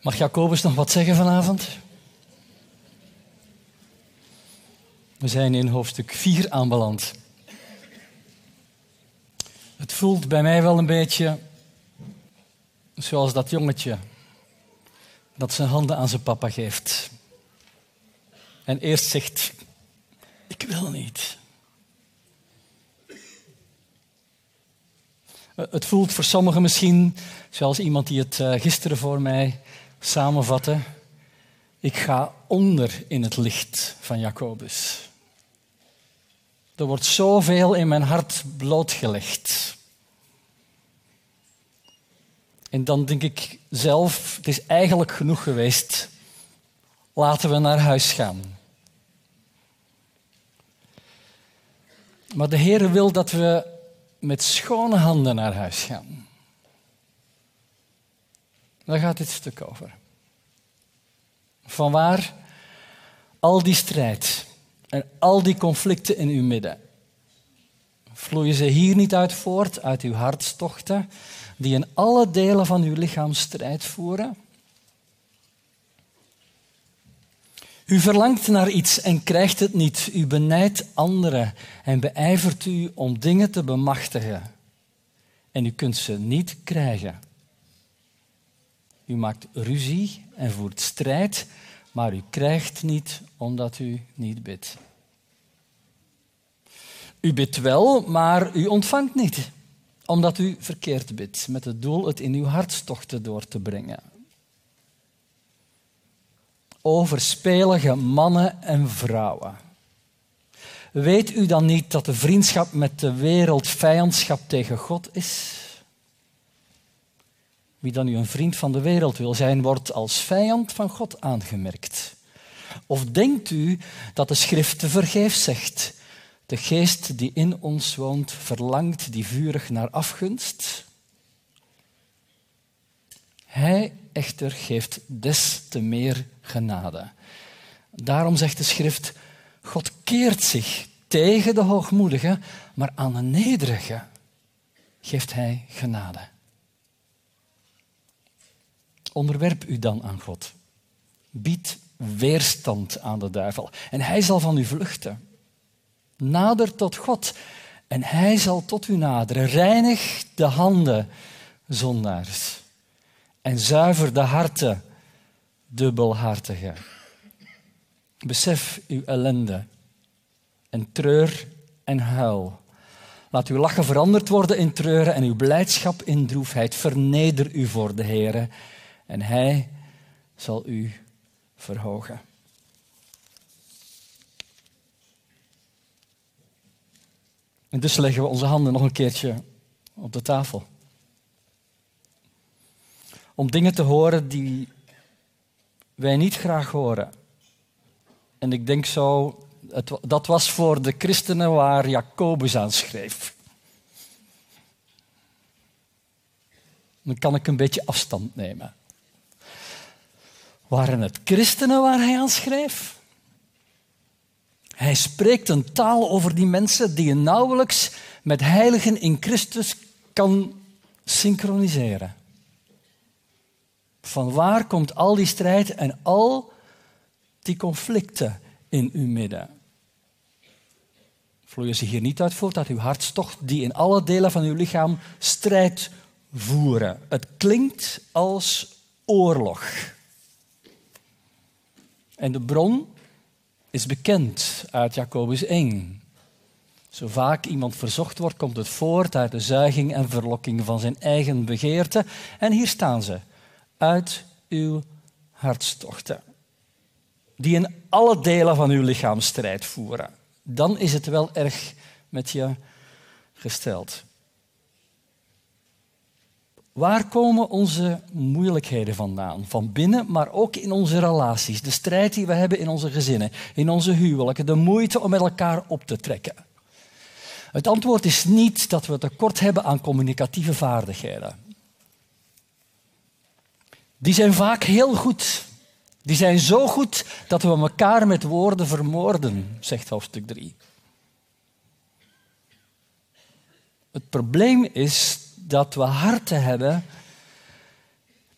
Mag Jacobus nog wat zeggen vanavond? We zijn in hoofdstuk 4 aanbeland. Het voelt bij mij wel een beetje zoals dat jongetje dat zijn handen aan zijn papa geeft. En eerst zegt, ik wil niet. Het voelt voor sommigen misschien, zoals iemand die het eh, gisteren voor mij samenvatte, ik ga onder in het licht van Jacobus. Er wordt zoveel in mijn hart blootgelegd. En dan denk ik zelf, het is eigenlijk genoeg geweest. Laten we naar huis gaan. Maar de Heer wil dat we met schone handen naar huis gaan. Daar gaat dit stuk over. Vanwaar al die strijd en al die conflicten in uw midden? Vloeien ze hier niet uit voort, uit uw hartstochten, die in alle delen van uw lichaam strijd voeren? U verlangt naar iets en krijgt het niet. U benijdt anderen en beijvert u om dingen te bemachtigen. En u kunt ze niet krijgen. U maakt ruzie en voert strijd, maar u krijgt niet omdat u niet bidt. U bidt wel, maar u ontvangt niet, omdat u verkeerd bidt, met het doel het in uw hartstochten door te brengen overspelige mannen en vrouwen. Weet u dan niet dat de vriendschap met de wereld vijandschap tegen God is? Wie dan nu een vriend van de wereld wil zijn, wordt als vijand van God aangemerkt. Of denkt u dat de schrift te vergeefs zegt? De geest die in ons woont verlangt die vurig naar afgunst? Hij echter geeft des te meer genade. Daarom zegt de schrift, God keert zich tegen de hoogmoedige, maar aan de nederige geeft hij genade. Onderwerp u dan aan God. Bied weerstand aan de duivel en hij zal van u vluchten. Nader tot God en hij zal tot u naderen. Reinig de handen, zondaars en zuiver de harten, dubbelhartige. Besef uw ellende en treur en huil. Laat uw lachen veranderd worden in treuren en uw blijdschap in droefheid. Verneder u voor de Heer en Hij zal u verhogen. En dus leggen we onze handen nog een keertje op de tafel om dingen te horen die wij niet graag horen. En ik denk zo, het, dat was voor de christenen waar Jacobus aan schreef. Dan kan ik een beetje afstand nemen. Waren het christenen waar hij aan schreef? Hij spreekt een taal over die mensen die je nauwelijks met heiligen in Christus kan synchroniseren. Van waar komt al die strijd en al die conflicten in uw midden? Vloeien ze hier niet uit voort uit uw hartstocht die in alle delen van uw lichaam strijd voeren? Het klinkt als oorlog. En de bron is bekend uit Jacobus 1. Zo vaak iemand verzocht wordt, komt het voort uit de zuiging en verlokking van zijn eigen begeerte. En hier staan ze uit uw hartstochten, die in alle delen van uw lichaam strijd voeren, dan is het wel erg met je gesteld. Waar komen onze moeilijkheden vandaan? Van binnen, maar ook in onze relaties. De strijd die we hebben in onze gezinnen, in onze huwelijken, de moeite om met elkaar op te trekken. Het antwoord is niet dat we tekort hebben aan communicatieve vaardigheden. Die zijn vaak heel goed. Die zijn zo goed dat we elkaar met woorden vermoorden, zegt hoofdstuk 3. Het probleem is dat we harten hebben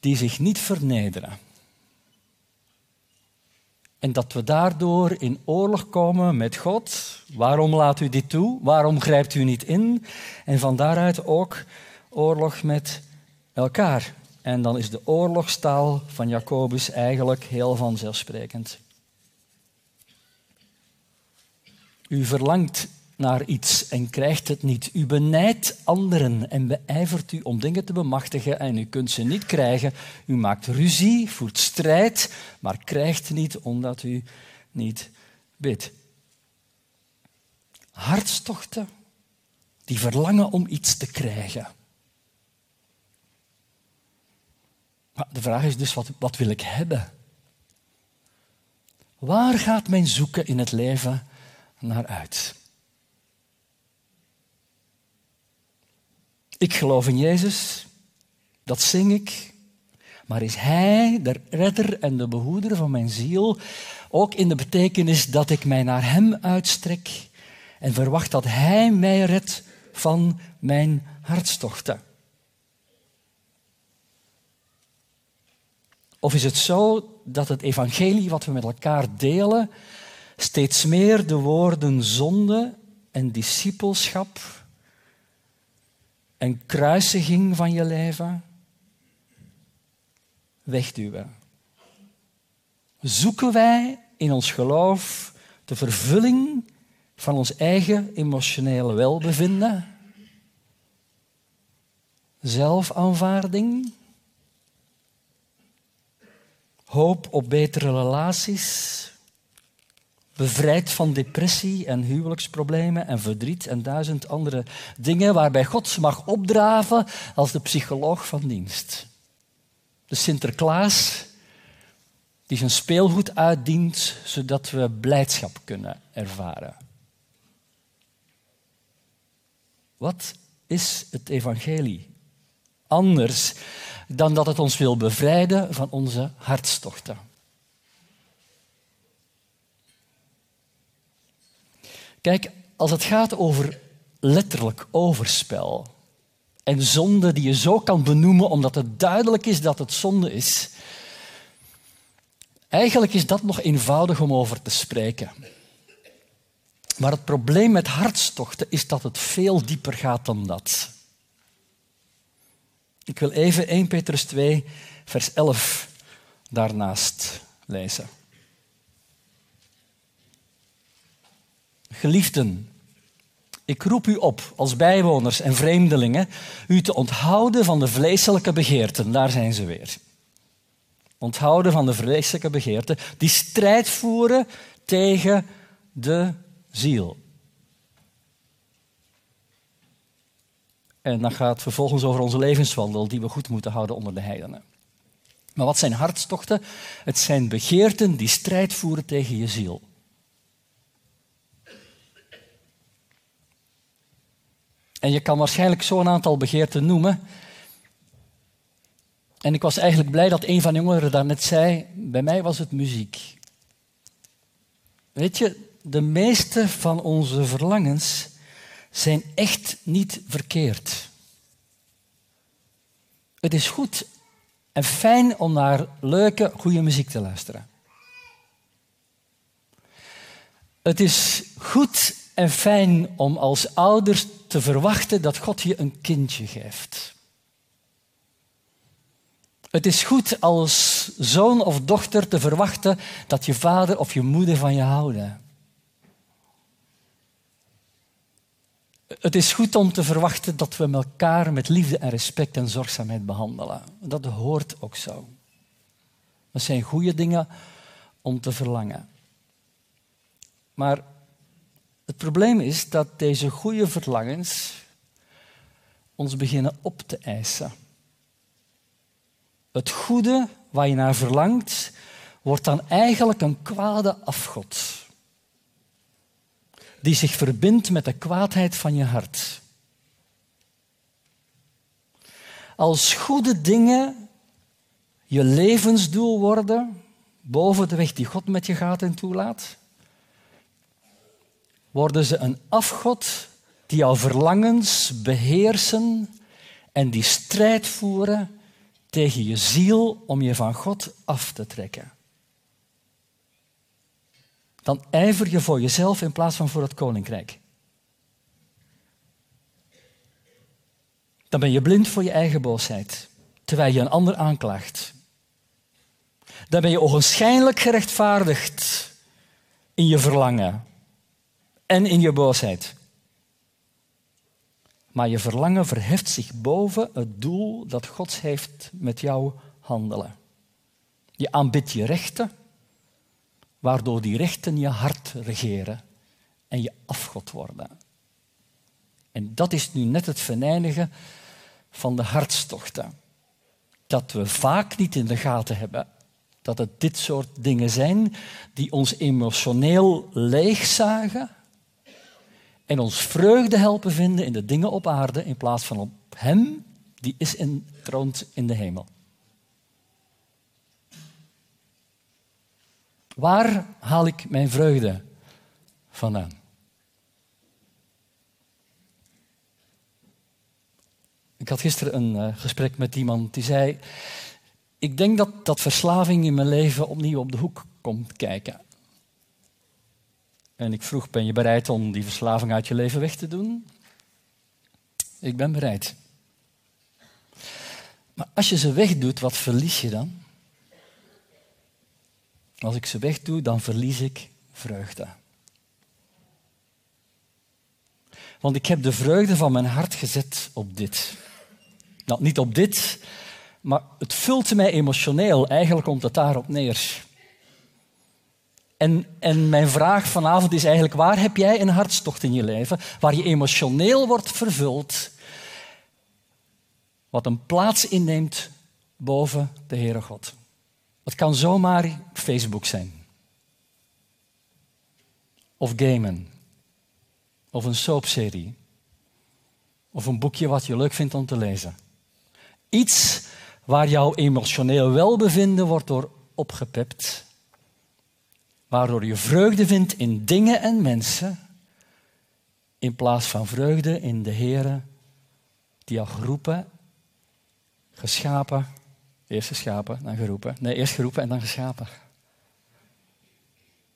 die zich niet vernederen. En dat we daardoor in oorlog komen met God. Waarom laat u dit toe? Waarom grijpt u niet in? En van daaruit ook oorlog met elkaar. En dan is de oorlogstaal van Jacobus eigenlijk heel vanzelfsprekend. U verlangt naar iets en krijgt het niet. U benijdt anderen en beijvert u om dingen te bemachtigen en u kunt ze niet krijgen. U maakt ruzie, voert strijd, maar krijgt niet omdat u niet bidt. Hartstochten die verlangen om iets te krijgen. De vraag is dus, wat, wat wil ik hebben? Waar gaat mijn zoeken in het leven naar uit? Ik geloof in Jezus, dat zing ik. Maar is Hij de redder en de behoeder van mijn ziel? Ook in de betekenis dat ik mij naar Hem uitstrek en verwacht dat Hij mij redt van mijn hartstochten. Of is het zo dat het evangelie wat we met elkaar delen steeds meer de woorden zonde en discipelschap en kruisiging van je leven wegduwen? Zoeken wij in ons geloof de vervulling van ons eigen emotionele welbevinden? Zelfaanvaarding? hoop op betere relaties, bevrijd van depressie en huwelijksproblemen en verdriet en duizend andere dingen waarbij God mag opdraven als de psycholoog van dienst. De Sinterklaas die zijn speelgoed uitdient zodat we blijdschap kunnen ervaren. Wat is het evangelie? Anders dan dat het ons wil bevrijden van onze hartstochten. Kijk, als het gaat over letterlijk overspel en zonde die je zo kan benoemen omdat het duidelijk is dat het zonde is, eigenlijk is dat nog eenvoudig om over te spreken. Maar het probleem met hartstochten is dat het veel dieper gaat dan dat. Ik wil even 1 Petrus 2, vers 11 daarnaast lezen. Geliefden, ik roep u op als bijwoners en vreemdelingen u te onthouden van de vleeselijke begeerten. Daar zijn ze weer. Onthouden van de vleeselijke begeerten die strijd voeren tegen de ziel. En dan gaat het vervolgens over onze levenswandel die we goed moeten houden onder de heidenen. Maar wat zijn hartstochten? Het zijn begeerten die strijd voeren tegen je ziel. En je kan waarschijnlijk zo'n aantal begeerten noemen. En ik was eigenlijk blij dat een van jongeren daarnet zei, bij mij was het muziek. Weet je, de meeste van onze verlangens zijn echt niet verkeerd. Het is goed en fijn om naar leuke, goede muziek te luisteren. Het is goed en fijn om als ouders te verwachten dat God je een kindje geeft. Het is goed als zoon of dochter te verwachten dat je vader of je moeder van je houden. Het is goed om te verwachten dat we elkaar met liefde en respect en zorgzaamheid behandelen. Dat hoort ook zo. Dat zijn goede dingen om te verlangen. Maar het probleem is dat deze goede verlangens ons beginnen op te eisen. Het goede waar je naar verlangt, wordt dan eigenlijk een kwade afgod die zich verbindt met de kwaadheid van je hart. Als goede dingen je levensdoel worden, boven de weg die God met je gaat en toelaat, worden ze een afgod die jouw verlangens beheersen en die strijd voeren tegen je ziel om je van God af te trekken. dan ijver je voor jezelf in plaats van voor het koninkrijk. Dan ben je blind voor je eigen boosheid, terwijl je een ander aanklaagt. Dan ben je ogenschijnlijk gerechtvaardigd in je verlangen en in je boosheid. Maar je verlangen verheft zich boven het doel dat God heeft met jouw handelen. Je aanbidt je rechten, waardoor die rechten je hart regeren en je afgod worden. En dat is nu net het venijnigen van de hartstochten. Dat we vaak niet in de gaten hebben dat het dit soort dingen zijn die ons emotioneel leegzagen en ons vreugde helpen vinden in de dingen op aarde in plaats van op Hem die is in, troont in de hemel. Waar haal ik mijn vreugde vandaan? Ik had gisteren een uh, gesprek met iemand die zei: Ik denk dat, dat verslaving in mijn leven opnieuw op de hoek komt kijken. En ik vroeg: Ben je bereid om die verslaving uit je leven weg te doen? Ik ben bereid. Maar als je ze wegdoet, wat verlies je dan? Als ik ze wegdoe, dan verlies ik vreugde. Want ik heb de vreugde van mijn hart gezet op dit. Nou, niet op dit, maar het vult mij emotioneel. Eigenlijk komt het daarop neer. En, en mijn vraag vanavond is eigenlijk, waar heb jij een hartstocht in je leven waar je emotioneel wordt vervuld, wat een plaats inneemt boven de Heere God? Het kan zomaar Facebook zijn. Of gamen. Of een soapserie. Of een boekje wat je leuk vindt om te lezen. Iets waar jouw emotioneel welbevinden wordt door opgepept. Waardoor je vreugde vindt in dingen en mensen. In plaats van vreugde in de Heer die jou geroepen, geschapen Eerst geschapen, dan geroepen. Nee, eerst geroepen en dan geschapen.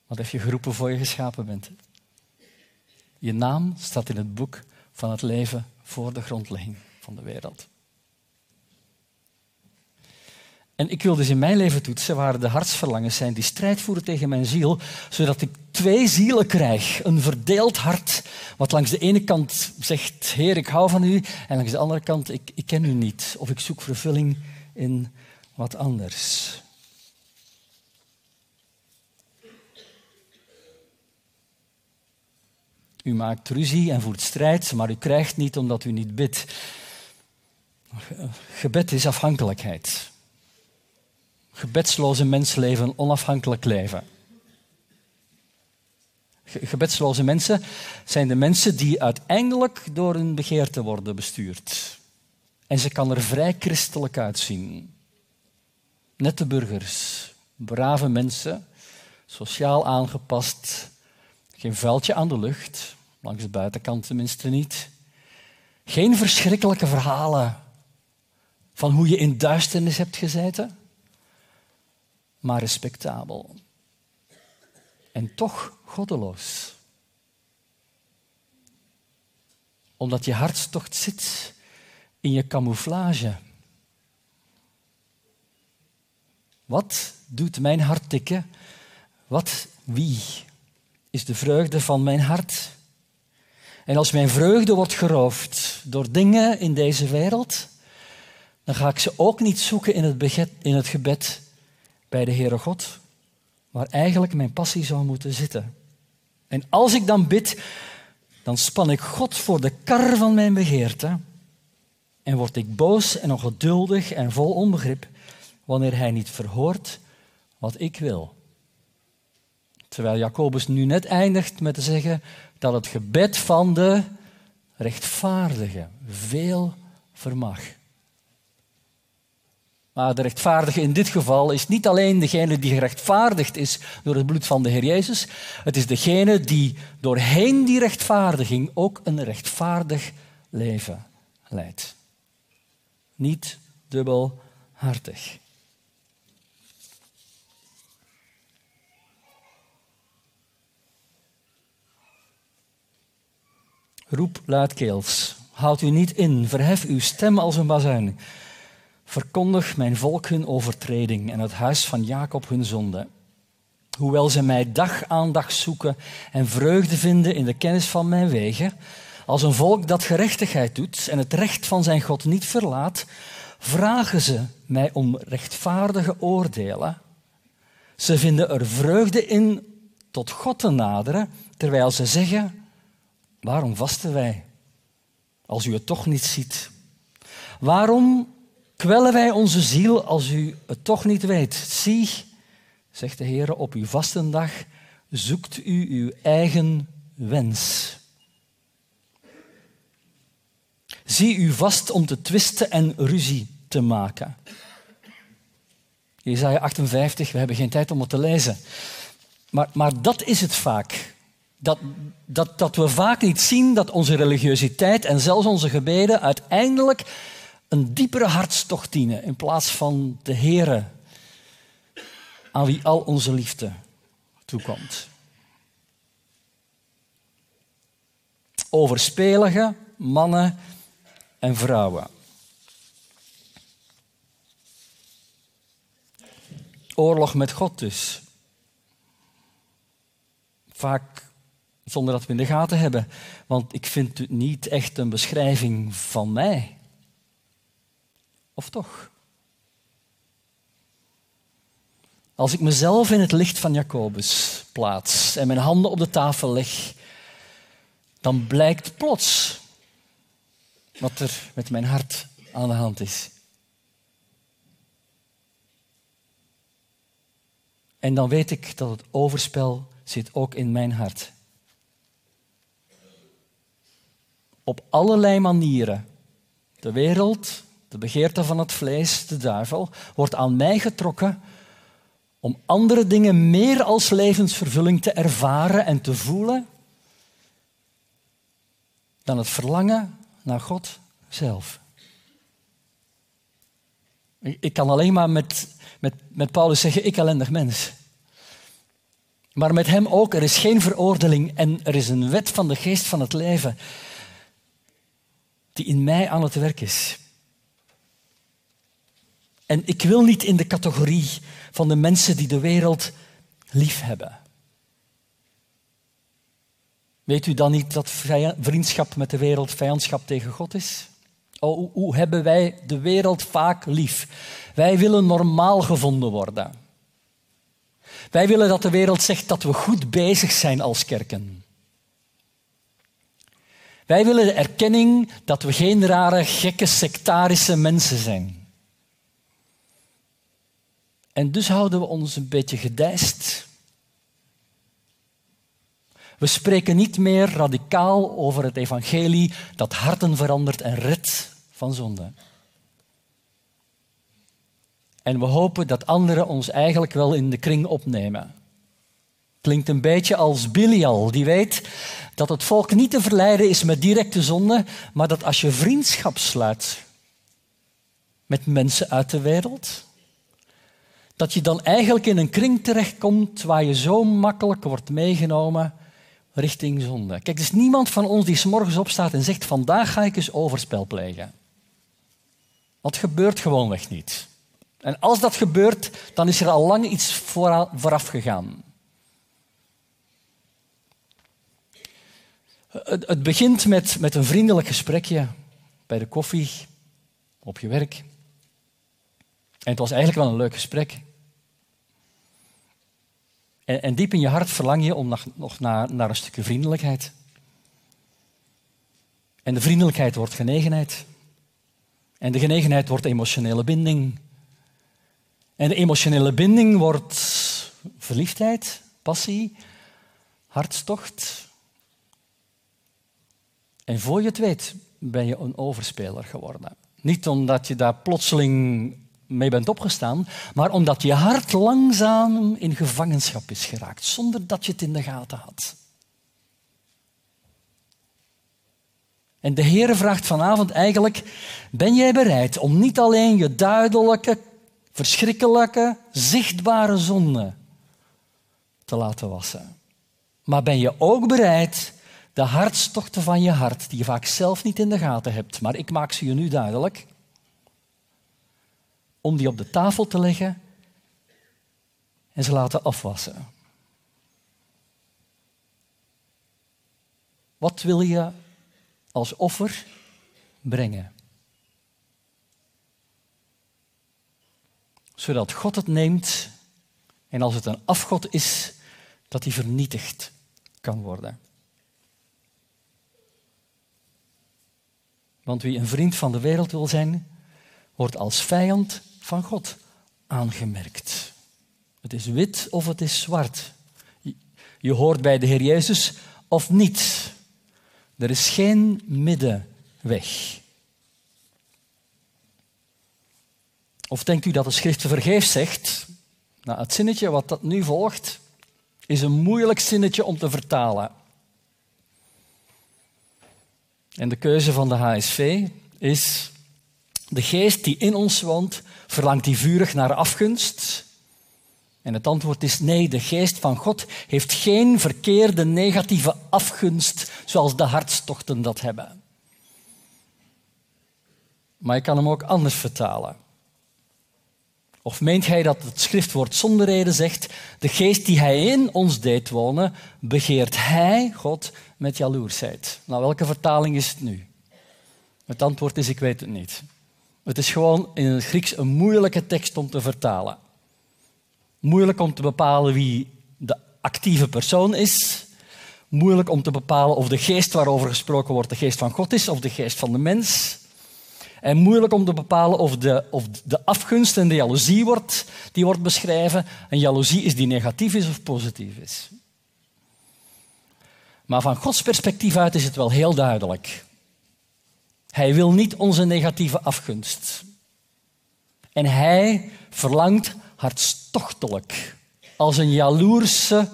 Wat heb je geroepen voor je geschapen bent? Je naam staat in het boek van het leven voor de grondlegging van de wereld. En ik wil dus in mijn leven toetsen waar de hartsverlangens zijn die strijd voeren tegen mijn ziel, zodat ik twee zielen krijg. Een verdeeld hart, wat langs de ene kant zegt, Heer, ik hou van u, en langs de andere kant, ik, ik ken u niet, of ik zoek vervulling in wat anders. U maakt ruzie en voert strijd, maar u krijgt niet omdat u niet bidt. Gebed is afhankelijkheid. Gebedsloze mensen leven onafhankelijk leven. Gebedsloze mensen zijn de mensen die uiteindelijk door hun begeerte worden bestuurd. En ze kan er vrij christelijk uitzien. Nette burgers, brave mensen, sociaal aangepast, geen vuiltje aan de lucht, langs de buitenkant tenminste niet. Geen verschrikkelijke verhalen van hoe je in duisternis hebt gezeten, maar respectabel. En toch goddeloos. Omdat je hartstocht zit in je camouflage. Wat doet mijn hart tikken? Wat, wie is de vreugde van mijn hart? En als mijn vreugde wordt geroofd door dingen in deze wereld, dan ga ik ze ook niet zoeken in het, in het gebed bij de Heere God, waar eigenlijk mijn passie zou moeten zitten. En als ik dan bid, dan span ik God voor de kar van mijn begeerte en word ik boos en ongeduldig en vol onbegrip wanneer hij niet verhoort wat ik wil. Terwijl Jacobus nu net eindigt met te zeggen dat het gebed van de rechtvaardige veel vermag. Maar de rechtvaardige in dit geval is niet alleen degene die gerechtvaardigd is door het bloed van de Heer Jezus. Het is degene die doorheen die rechtvaardiging ook een rechtvaardig leven leidt. Niet dubbelhartig. Roep luidkeels. Houd u niet in. Verhef uw stem als een bazuin. Verkondig mijn volk hun overtreding en het huis van Jacob hun zonde. Hoewel ze mij dag aan dag zoeken en vreugde vinden in de kennis van mijn wegen, als een volk dat gerechtigheid doet en het recht van zijn God niet verlaat, vragen ze mij om rechtvaardige oordelen. Ze vinden er vreugde in tot God te naderen, terwijl ze zeggen, waarom vasten wij als u het toch niet ziet? Waarom kwellen wij onze ziel als u het toch niet weet? Zie, zegt de Heer, op uw vastendag zoekt u uw eigen wens. Zie u vast om te twisten en ruzie te maken. Jezaja 58, we hebben geen tijd om het te lezen. Maar, maar dat is het vaak. Dat, dat, dat we vaak niet zien dat onze religiositeit en zelfs onze gebeden uiteindelijk een diepere hartstocht dienen in plaats van de Heere aan wie al onze liefde toekomt. Overspelige mannen en vrouwen. Oorlog met God dus. Vaak zonder dat we in de gaten hebben, want ik vind het niet echt een beschrijving van mij. Of toch? Als ik mezelf in het licht van Jacobus plaats en mijn handen op de tafel leg, dan blijkt plots wat er met mijn hart aan de hand is. En dan weet ik dat het overspel zit ook in mijn hart. Op allerlei manieren. De wereld, de begeerte van het vlees, de duivel, wordt aan mij getrokken om andere dingen meer als levensvervulling te ervaren en te voelen dan het verlangen naar God zelf. Ik kan alleen maar met, met, met Paulus zeggen, ik ellendig mens. Maar met hem ook, er is geen veroordeling en er is een wet van de geest van het leven die in mij aan het werk is. En ik wil niet in de categorie van de mensen die de wereld lief hebben. Weet u dan niet dat vriendschap met de wereld vijandschap tegen God is? Oh, hoe hebben wij de wereld vaak lief? Wij willen normaal gevonden worden. Wij willen dat de wereld zegt dat we goed bezig zijn als kerken. Wij willen de erkenning dat we geen rare, gekke, sectarische mensen zijn. En dus houden we ons een beetje gedijst. We spreken niet meer radicaal over het evangelie dat harten verandert en redt van zonde. En we hopen dat anderen ons eigenlijk wel in de kring opnemen. Klinkt een beetje als Bilial, die weet dat het volk niet te verleiden is met directe zonde, maar dat als je vriendschap sluit met mensen uit de wereld, dat je dan eigenlijk in een kring terechtkomt waar je zo makkelijk wordt meegenomen richting zonde. Kijk, er is niemand van ons die s morgens opstaat en zegt: Vandaag ga ik eens overspel plegen. Dat gebeurt gewoonweg niet. En als dat gebeurt, dan is er al lang iets vooraf gegaan. Het, begint met, met een vriendelijk gesprekje bij de koffie, op je werk. En het was eigenlijk wel een leuk gesprek. En, en diep in je hart verlang je om nog, naar, naar een stukje vriendelijkheid. En de vriendelijkheid wordt genegenheid. En de genegenheid wordt emotionele binding. En de emotionele binding wordt verliefdheid, passie, hartstocht. En voor je het weet ben je een overspeler geworden. Niet omdat je daar plotseling mee bent opgestaan, maar omdat je hart langzaam in gevangenschap is geraakt, zonder dat je het in de gaten had. En de Heer vraagt vanavond eigenlijk, ben jij bereid om niet alleen je duidelijke, verschrikkelijke, zichtbare zonde te laten wassen, maar ben je ook bereid de hartstochten van je hart, die je vaak zelf niet in de gaten hebt, maar ik maak ze je nu duidelijk, om die op de tafel te leggen en ze laten afwassen. Wat wil je als offer brengen? Zodat God het neemt en als het een afgod is, dat hij vernietigd kan worden. Want wie een vriend van de wereld wil zijn, wordt als vijand van God aangemerkt. Het is wit of het is zwart. Je hoort bij de Heer Jezus of niet. Er is geen middenweg. Of denkt u dat de schrift vergeefs zegt? Nou, het zinnetje wat dat nu volgt is een moeilijk zinnetje om te vertalen. En de keuze van de HSV is: de geest die in ons woont, verlangt die vurig naar afgunst? En het antwoord is nee, de geest van God heeft geen verkeerde negatieve afgunst zoals de hartstochten dat hebben. Maar ik kan hem ook anders vertalen. Of meent hij dat het schriftwoord zonder reden zegt, de geest die hij in ons deed wonen, begeert hij, God, met jaloersheid? Nou, welke vertaling is het nu? Het antwoord is, ik weet het niet. Het is gewoon in het Grieks een moeilijke tekst om te vertalen. Moeilijk om te bepalen wie de actieve persoon is. Moeilijk om te bepalen of de geest waarover gesproken wordt de geest van God is of de geest van de mens. En moeilijk om te bepalen of de, of de afgunst en de jaloezie wordt, die wordt beschreven. Een jaloezie is die negatief is of positief is. Maar van Gods perspectief uit is het wel heel duidelijk. Hij wil niet onze negatieve afgunst. En hij verlangt hartstochtelijk, als een jaloerse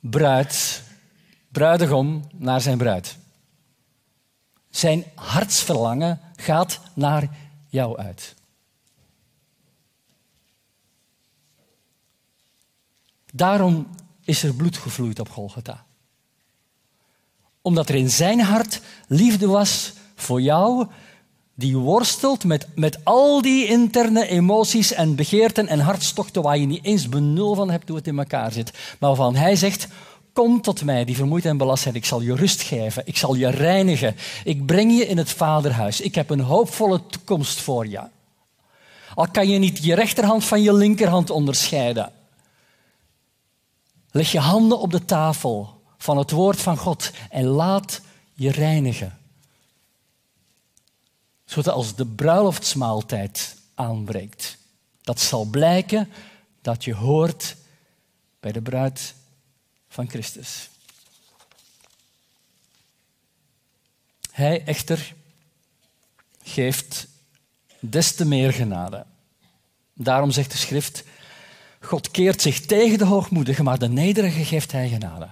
bruid, bruidegom naar zijn bruid. Zijn hartsverlangen gaat naar jou uit. Daarom is er bloed gevloeid op Golgotha. Omdat er in zijn hart liefde was voor jou, die worstelt met, met al die interne emoties en begeerten en hartstochten waar je niet eens benul van hebt hoe het in elkaar zit. Maar waarvan hij zegt, Kom tot mij, die vermoeid en belast. Ik zal je rust geven. Ik zal je reinigen. Ik breng je in het vaderhuis. Ik heb een hoopvolle toekomst voor je. Al kan je niet je rechterhand van je linkerhand onderscheiden. Leg je handen op de tafel van het woord van God en laat je reinigen. Zodat als de bruiloftsmaaltijd aanbreekt, dat zal blijken dat je hoort bij de bruid van Christus. Hij echter geeft des te meer genade. Daarom zegt de schrift, God keert zich tegen de hoogmoedige, maar de nederige geeft hij genade.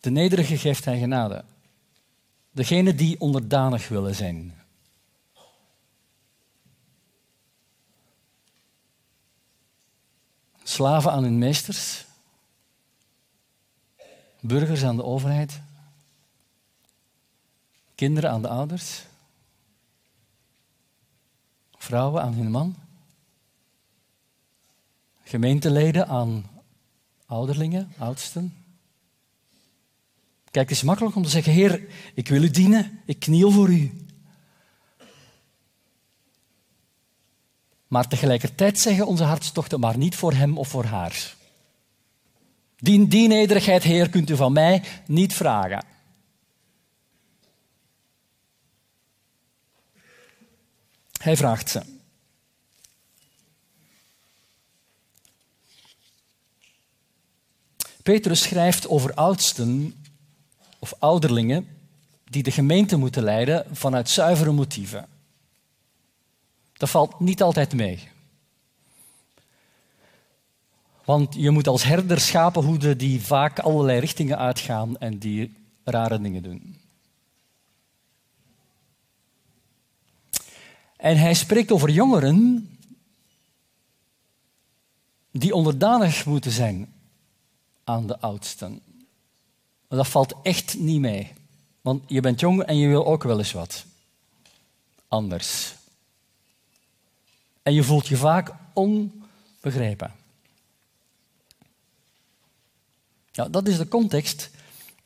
De nederige geeft hij genade. Degene die onderdanig willen zijn. Slaven aan hun meesters, burgers aan de overheid, kinderen aan de ouders, vrouwen aan hun man, gemeenteleden aan ouderlingen, oudsten. Kijk, het is makkelijk om te zeggen, Heer, ik wil u dienen, ik kniel voor u. Maar tegelijkertijd zeggen onze hartstochten maar niet voor hem of voor haar. Die, die nederigheid, Heer, kunt u van mij niet vragen. Hij vraagt ze. Petrus schrijft over oudsten of ouderlingen die de gemeente moeten leiden vanuit zuivere motieven. Dat valt niet altijd mee. Want je moet als herder schapen hoeden die vaak allerlei richtingen uitgaan en die rare dingen doen. En hij spreekt over jongeren die onderdanig moeten zijn aan de oudsten. Dat valt echt niet mee. Want je bent jong en je wil ook wel eens wat anders. En je voelt je vaak onbegrepen. Ja, dat is de context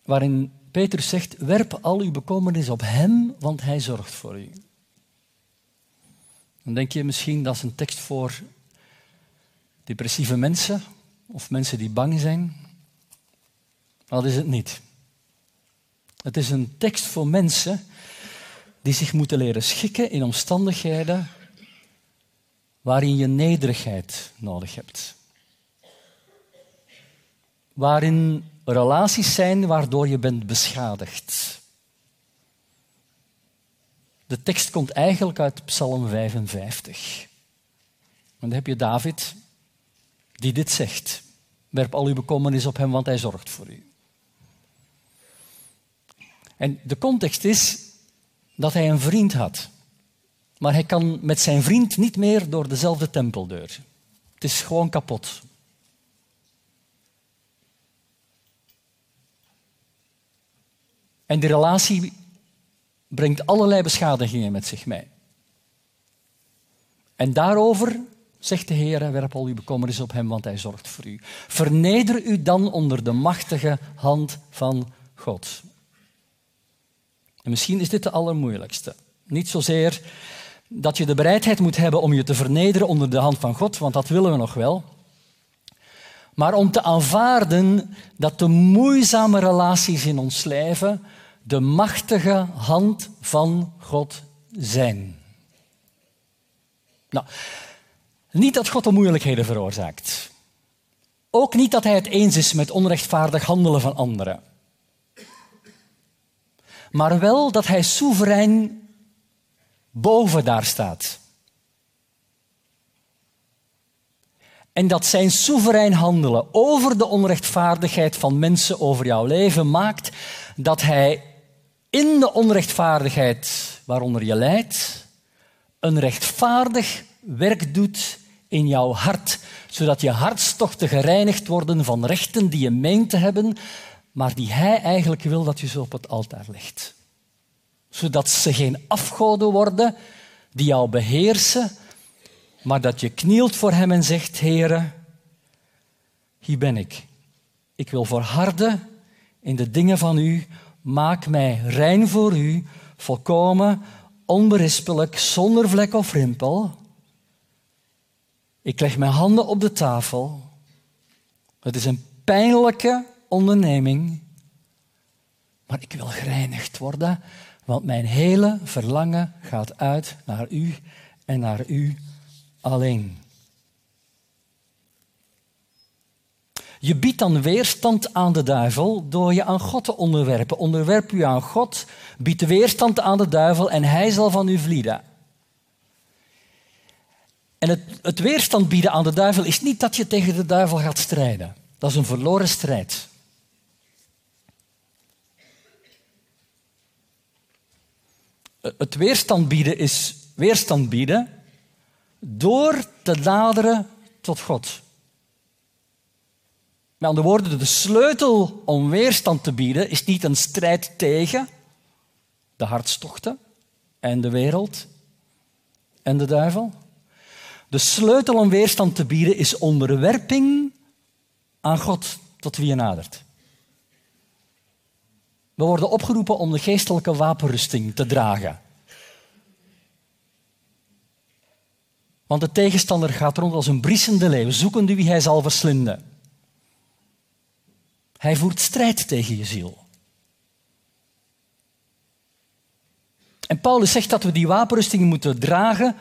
waarin Petrus zegt: werp al uw bekommernis op Hem, want Hij zorgt voor u. Dan denk je misschien dat is een tekst voor depressieve mensen of mensen die bang zijn. Dat is het niet. Het is een tekst voor mensen die zich moeten leren schikken in omstandigheden waarin je nederigheid nodig hebt. Waarin relaties zijn waardoor je bent beschadigd. De tekst komt eigenlijk uit Psalm 55. En dan heb je David die dit zegt. Werp al uw bekommernis op hem, want hij zorgt voor u. En de context is dat hij een vriend had. Maar hij kan met zijn vriend niet meer door dezelfde tempeldeur. Het is gewoon kapot. En die relatie brengt allerlei beschadigingen met zich mee. En daarover zegt de Heer, werp al uw bekommernis op hem, want hij zorgt voor u. Verneder u dan onder de machtige hand van God. En misschien is dit de allermoeilijkste. Niet zozeer dat je de bereidheid moet hebben om je te vernederen onder de hand van God, want dat willen we nog wel. Maar om te aanvaarden dat de moeizame relaties in ons leven de machtige hand van God zijn. Nou, niet dat God de moeilijkheden veroorzaakt. Ook niet dat hij het eens is met onrechtvaardig handelen van anderen maar wel dat hij soeverein boven daar staat. En dat zijn soeverein handelen over de onrechtvaardigheid van mensen over jouw leven maakt dat hij in de onrechtvaardigheid waaronder je lijdt, een rechtvaardig werk doet in jouw hart, zodat je hartstochten gereinigd worden van rechten die je meent te hebben, maar die hij eigenlijk wil dat je ze op het altaar legt. Zodat ze geen afgoden worden die jou beheersen, maar dat je knielt voor hem en zegt, Heere, hier ben ik. Ik wil verharden in de dingen van u. Maak mij rein voor u, volkomen, onberispelijk, zonder vlek of rimpel. Ik leg mijn handen op de tafel. Het is een pijnlijke onderneming. Maar ik wil gereinigd worden, want mijn hele verlangen gaat uit naar u en naar u alleen. Je biedt dan weerstand aan de duivel door je aan God te onderwerpen. Onderwerp u aan God, bied weerstand aan de duivel en hij zal van u vlieden. En het, het weerstand bieden aan de duivel is niet dat je tegen de duivel gaat strijden. Dat is een verloren strijd. Het weerstand bieden is weerstand bieden door te naderen tot God. Met andere woorden, de sleutel om weerstand te bieden is niet een strijd tegen de hartstochten en de wereld en de duivel. De sleutel om weerstand te bieden is onderwerping aan God tot wie je nadert. We worden opgeroepen om de geestelijke wapenrusting te dragen. Want de tegenstander gaat rond als een briesende leeuw, zoekende wie hij zal verslinden. Hij voert strijd tegen je ziel. En Paulus zegt dat we die wapenrusting moeten dragen,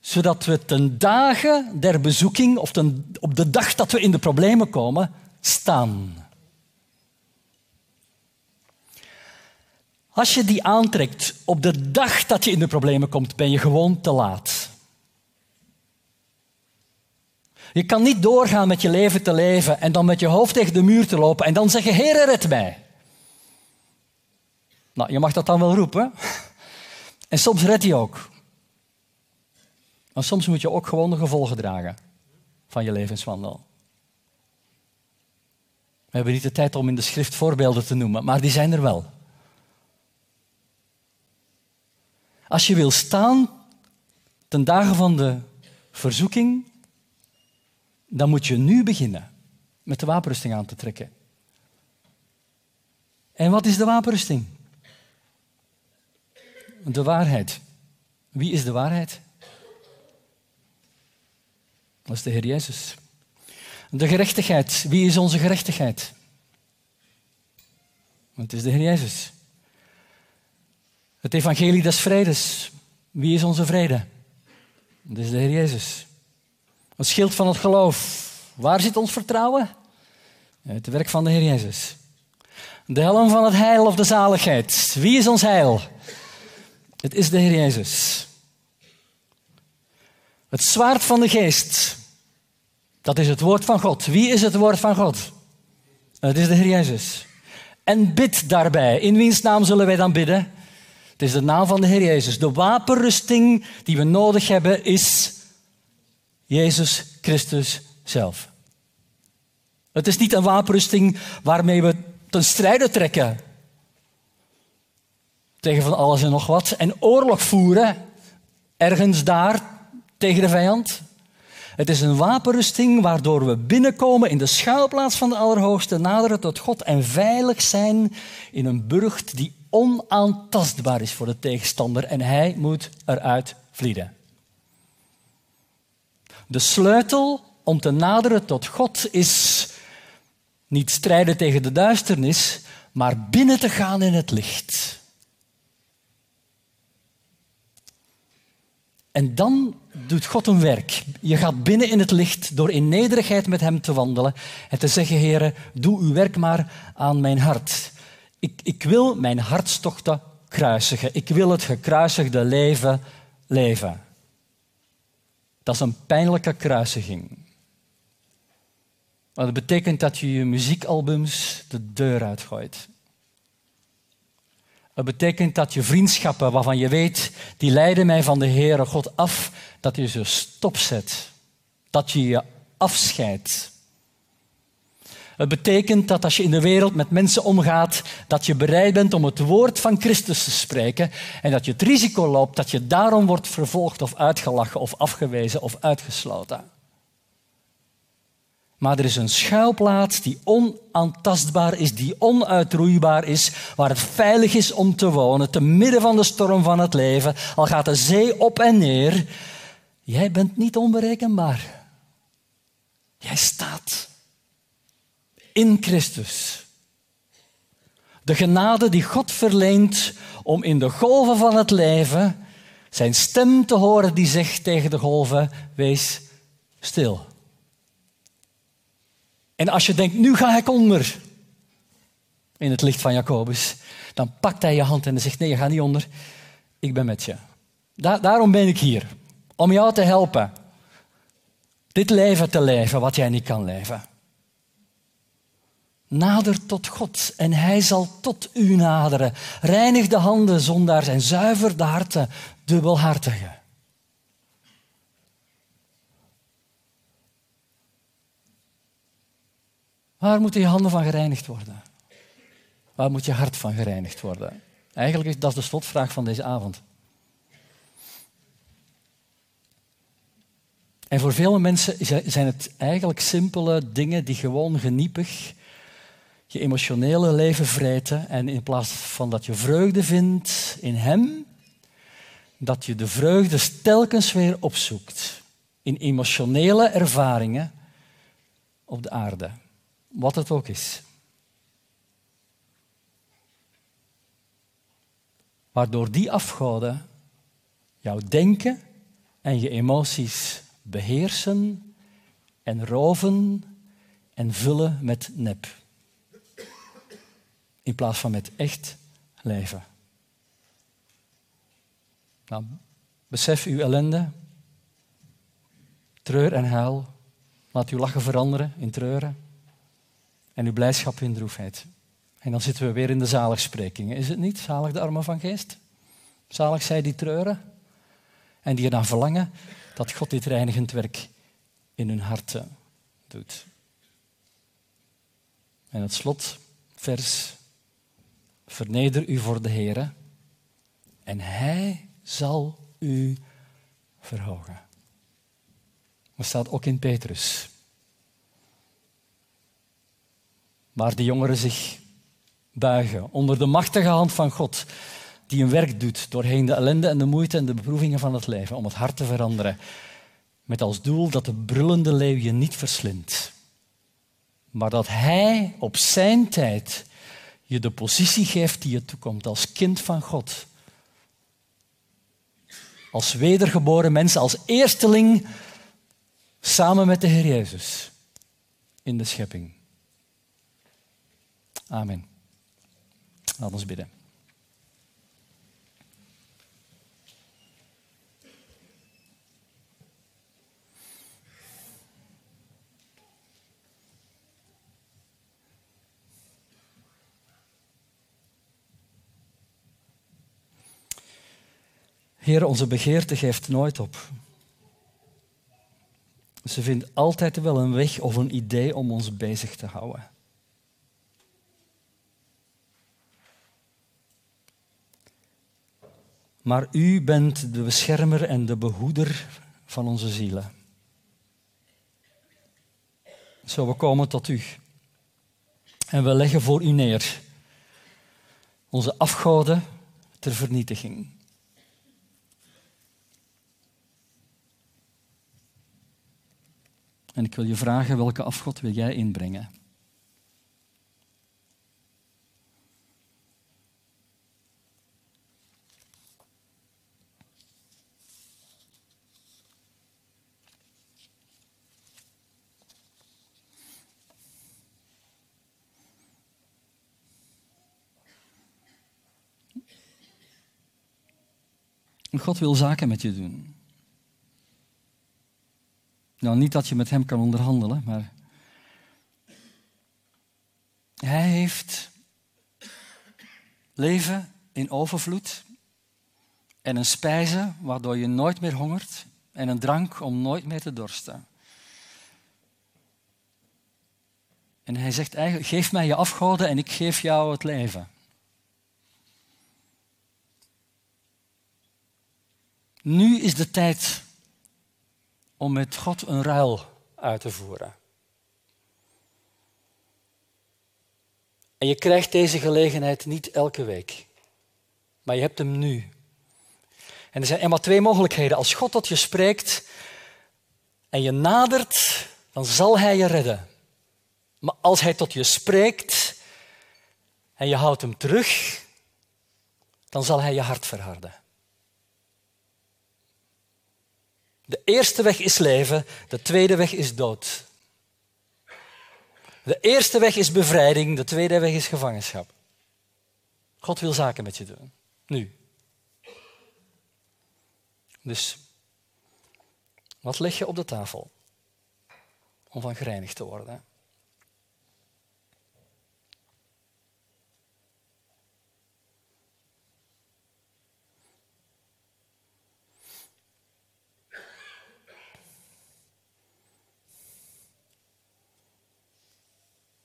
zodat we ten dagen der bezoeking, of ten, op de dag dat we in de problemen komen, staan. Als je die aantrekt op de dag dat je in de problemen komt, ben je gewoon te laat. Je kan niet doorgaan met je leven te leven en dan met je hoofd tegen de muur te lopen en dan zeggen, Heer, red mij. Nou, je mag dat dan wel roepen. En soms red je ook. Maar soms moet je ook gewoon de gevolgen dragen van je levenswandel. We hebben niet de tijd om in de schrift voorbeelden te noemen, maar die zijn er wel. Als je wil staan ten dagen van de verzoeking, dan moet je nu beginnen met de wapenrusting aan te trekken. En wat is de wapenrusting? De waarheid. Wie is de waarheid? Dat is de Heer Jezus. De gerechtigheid. Wie is onze gerechtigheid? Het is de Heer Jezus. Het evangelie des vredes. Wie is onze vrede? Dat is de Heer Jezus. Het schild van het geloof. Waar zit ons vertrouwen? Het werk van de Heer Jezus. De helm van het heil of de zaligheid. Wie is ons heil? Het is de Heer Jezus. Het zwaard van de geest. Dat is het woord van God. Wie is het woord van God? Het is de Heer Jezus. En bid daarbij. In wiens naam zullen wij dan bidden? Het is de naam van de Heer Jezus. De wapenrusting die we nodig hebben is Jezus Christus zelf. Het is niet een wapenrusting waarmee we ten strijde trekken tegen van alles en nog wat en oorlog voeren ergens daar tegen de vijand. Het is een wapenrusting waardoor we binnenkomen in de schuilplaats van de Allerhoogste, naderen tot God en veilig zijn in een burcht die onaantastbaar is voor de tegenstander en hij moet eruit vlieden. De sleutel om te naderen tot God is niet strijden tegen de duisternis, maar binnen te gaan in het licht. En dan doet God een werk. Je gaat binnen in het licht door in nederigheid met Hem te wandelen en te zeggen, Heer, doe uw werk maar aan mijn hart. Ik, ik wil mijn hartstochten kruisigen. Ik wil het gekruisigde leven leven. Dat is een pijnlijke kruisiging. Maar dat betekent dat je je muziekalbums de deur uitgooit. Het betekent dat je vriendschappen waarvan je weet, die leiden mij van de Heere God af, dat je ze stopzet. Dat je je afscheidt. Het betekent dat als je in de wereld met mensen omgaat, dat je bereid bent om het woord van Christus te spreken en dat je het risico loopt dat je daarom wordt vervolgd of uitgelachen of afgewezen of uitgesloten. Maar er is een schuilplaats die onaantastbaar is, die onuitroeibaar is, waar het veilig is om te wonen, te midden van de storm van het leven, al gaat de zee op en neer. Jij bent niet onberekenbaar. Jij staat in Christus. De genade die God verleent om in de golven van het leven zijn stem te horen die zegt tegen de golven: wees stil. En als je denkt, nu ga ik onder, in het licht van Jacobus, dan pakt hij je hand en zegt, nee, je gaat niet onder, ik ben met je. daarom ben ik hier, om jou te helpen. Dit leven te leven wat jij niet kan leven. Nader tot God en hij zal tot u naderen. Reinig de handen, zondaars, en zuiver de harten, dubbelhartigen. Waar moeten je handen van gereinigd worden? Waar moet je hart van gereinigd worden? Eigenlijk is dat de slotvraag van deze avond. En voor vele mensen zijn het eigenlijk simpele dingen die gewoon geniepig je emotionele leven vreten. En in plaats van dat je vreugde vindt in Hem, dat je de vreugde telkens weer opzoekt in emotionele ervaringen op de aarde. Wat het ook is. Waardoor die afgoden jouw denken en je emoties beheersen en roven en vullen met nep. In plaats van met echt leven. Nou, besef uw ellende, treur en huil. Laat uw lachen veranderen in treuren en uw blijdschap in droefheid. En dan zitten we weer in de zaligsprekingen. Is het niet? Zalig de armen van geest. Zalig zij die treuren en die er dan verlangen dat God dit reinigend werk in hun harten doet. En het slotvers, verneder u voor de Heer en Hij zal u verhogen. Dat staat ook in Petrus. Waar de jongeren zich buigen onder de machtige hand van God, die een werk doet doorheen de ellende en de moeite en de beproevingen van het leven om het hart te veranderen, met als doel dat de brullende leeuw je niet verslindt, maar dat Hij op zijn tijd je de positie geeft die je toekomt als kind van God. Als wedergeboren mens, als eersteling samen met de Heer Jezus in de schepping. Amen. Laten we bidden. Heer, onze begeerte geeft nooit op. Ze vindt altijd wel een weg of een idee om ons bezig te houden. Maar u bent de beschermer en de behoeder van onze zielen. Zo, we komen tot u. En we leggen voor u neer onze afgoden ter vernietiging. En ik wil je vragen, welke afgod wil jij inbrengen? God wil zaken met je doen. Nou, niet dat je met hem kan onderhandelen, maar hij heeft leven in overvloed en een spijze waardoor je nooit meer hongert en een drank om nooit meer te dorsten. En hij zegt eigenlijk, geef mij je afgoden en ik geef jou het leven. Nu is de tijd om met God een ruil uit te voeren. En je krijgt deze gelegenheid niet elke week, maar je hebt hem nu. En er zijn maar twee mogelijkheden. Als God tot je spreekt en je nadert, dan zal Hij je redden. Maar als Hij tot je spreekt en je houdt hem terug, dan zal Hij je hart verharden. De eerste weg is leven, de tweede weg is dood. De eerste weg is bevrijding, de tweede weg is gevangenschap. God wil zaken met je doen. Nu. Dus, wat leg je op de tafel om van gereinigd te worden?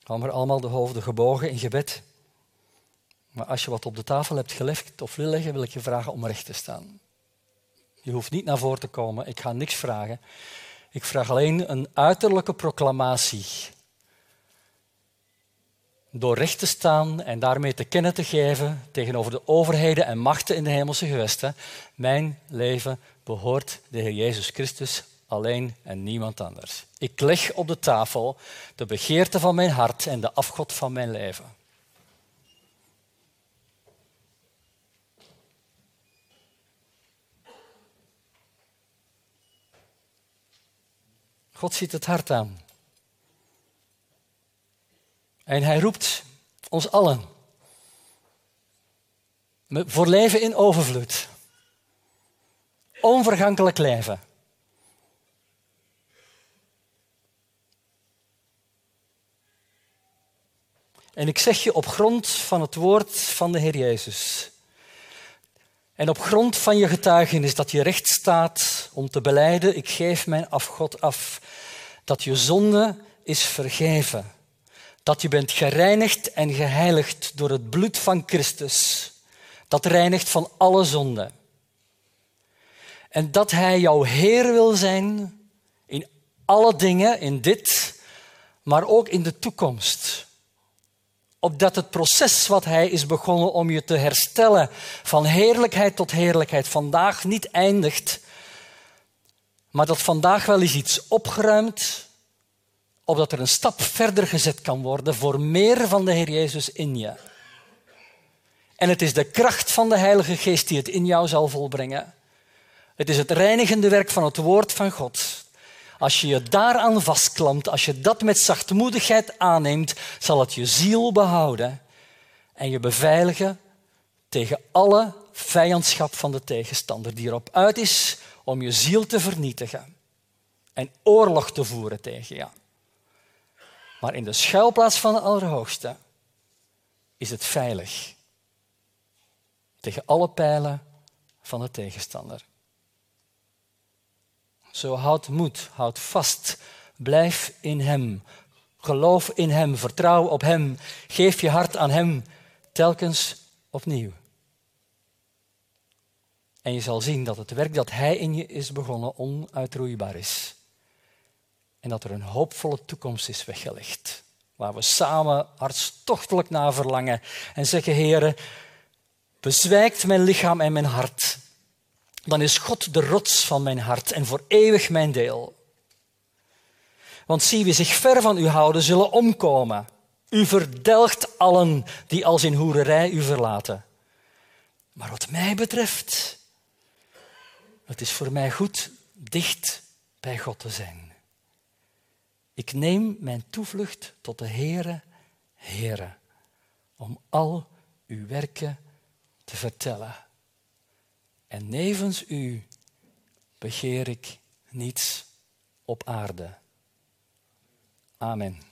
Hou maar allemaal de hoofden gebogen in gebed. Maar als je wat op de tafel hebt gelegd of wil leggen, wil ik je vragen om recht te staan. Je hoeft niet naar voren te komen, ik ga niks vragen. Ik vraag alleen een uiterlijke proclamatie. Door recht te staan en daarmee te kennen te geven tegenover de overheden en machten in de hemelse gewesten. Mijn leven behoort de Heer Jezus Christus alleen en niemand anders. Ik leg op de tafel de begeerte van mijn hart en de afgod van mijn leven. God ziet het hart aan. En hij roept ons allen voor leven in overvloed. Onvergankelijk leven. En ik zeg je op grond van het woord van de Heer Jezus. En op grond van je getuigenis dat je recht staat om te beleiden, ik geef mijn afgod af. dat je zonde is vergeven. Dat je bent gereinigd en geheiligd door het bloed van Christus. Dat reinigt van alle zonde. En dat Hij jouw Heer wil zijn in alle dingen, in dit, maar ook in de toekomst. Opdat het proces wat Hij is begonnen om je te herstellen van heerlijkheid tot heerlijkheid vandaag niet eindigt, maar dat vandaag wel eens iets opgeruimd, opdat er een stap verder gezet kan worden voor meer van de Heer Jezus in je. En het is de kracht van de Heilige Geest die het in jou zal volbrengen. Het is het reinigende werk van het woord van God. Als je je daaraan vastklampt, als je dat met zachtmoedigheid aanneemt, zal het je ziel behouden en je beveiligen tegen alle vijandschap van de tegenstander die erop uit is om je ziel te vernietigen en oorlog te voeren tegen je. Maar in de schuilplaats van de Allerhoogste is het veilig tegen alle pijlen van de tegenstander. Zo houd moed, houd vast, blijf in Hem. Geloof in Hem, vertrouw op Hem, geef je hart aan Hem telkens opnieuw. En je zal zien dat het werk dat Hij in je is begonnen onuitroeibaar is. En dat er een hoopvolle toekomst is weggelegd. Waar we samen hartstochtelijk naar verlangen en zeggen, Heere, bezwijkt mijn lichaam en mijn hart. Dan is God de rots van mijn hart en voor eeuwig mijn deel. Want zie, wie zich ver van u houden, zullen omkomen. U verdelgt allen die als in hoererij u verlaten. Maar wat mij betreft, het is voor mij goed dicht bij God te zijn. Ik neem mijn toevlucht tot de Heere, Heere, om al uw werken te vertellen. En nevens u begeer ik niets op aarde. Amen.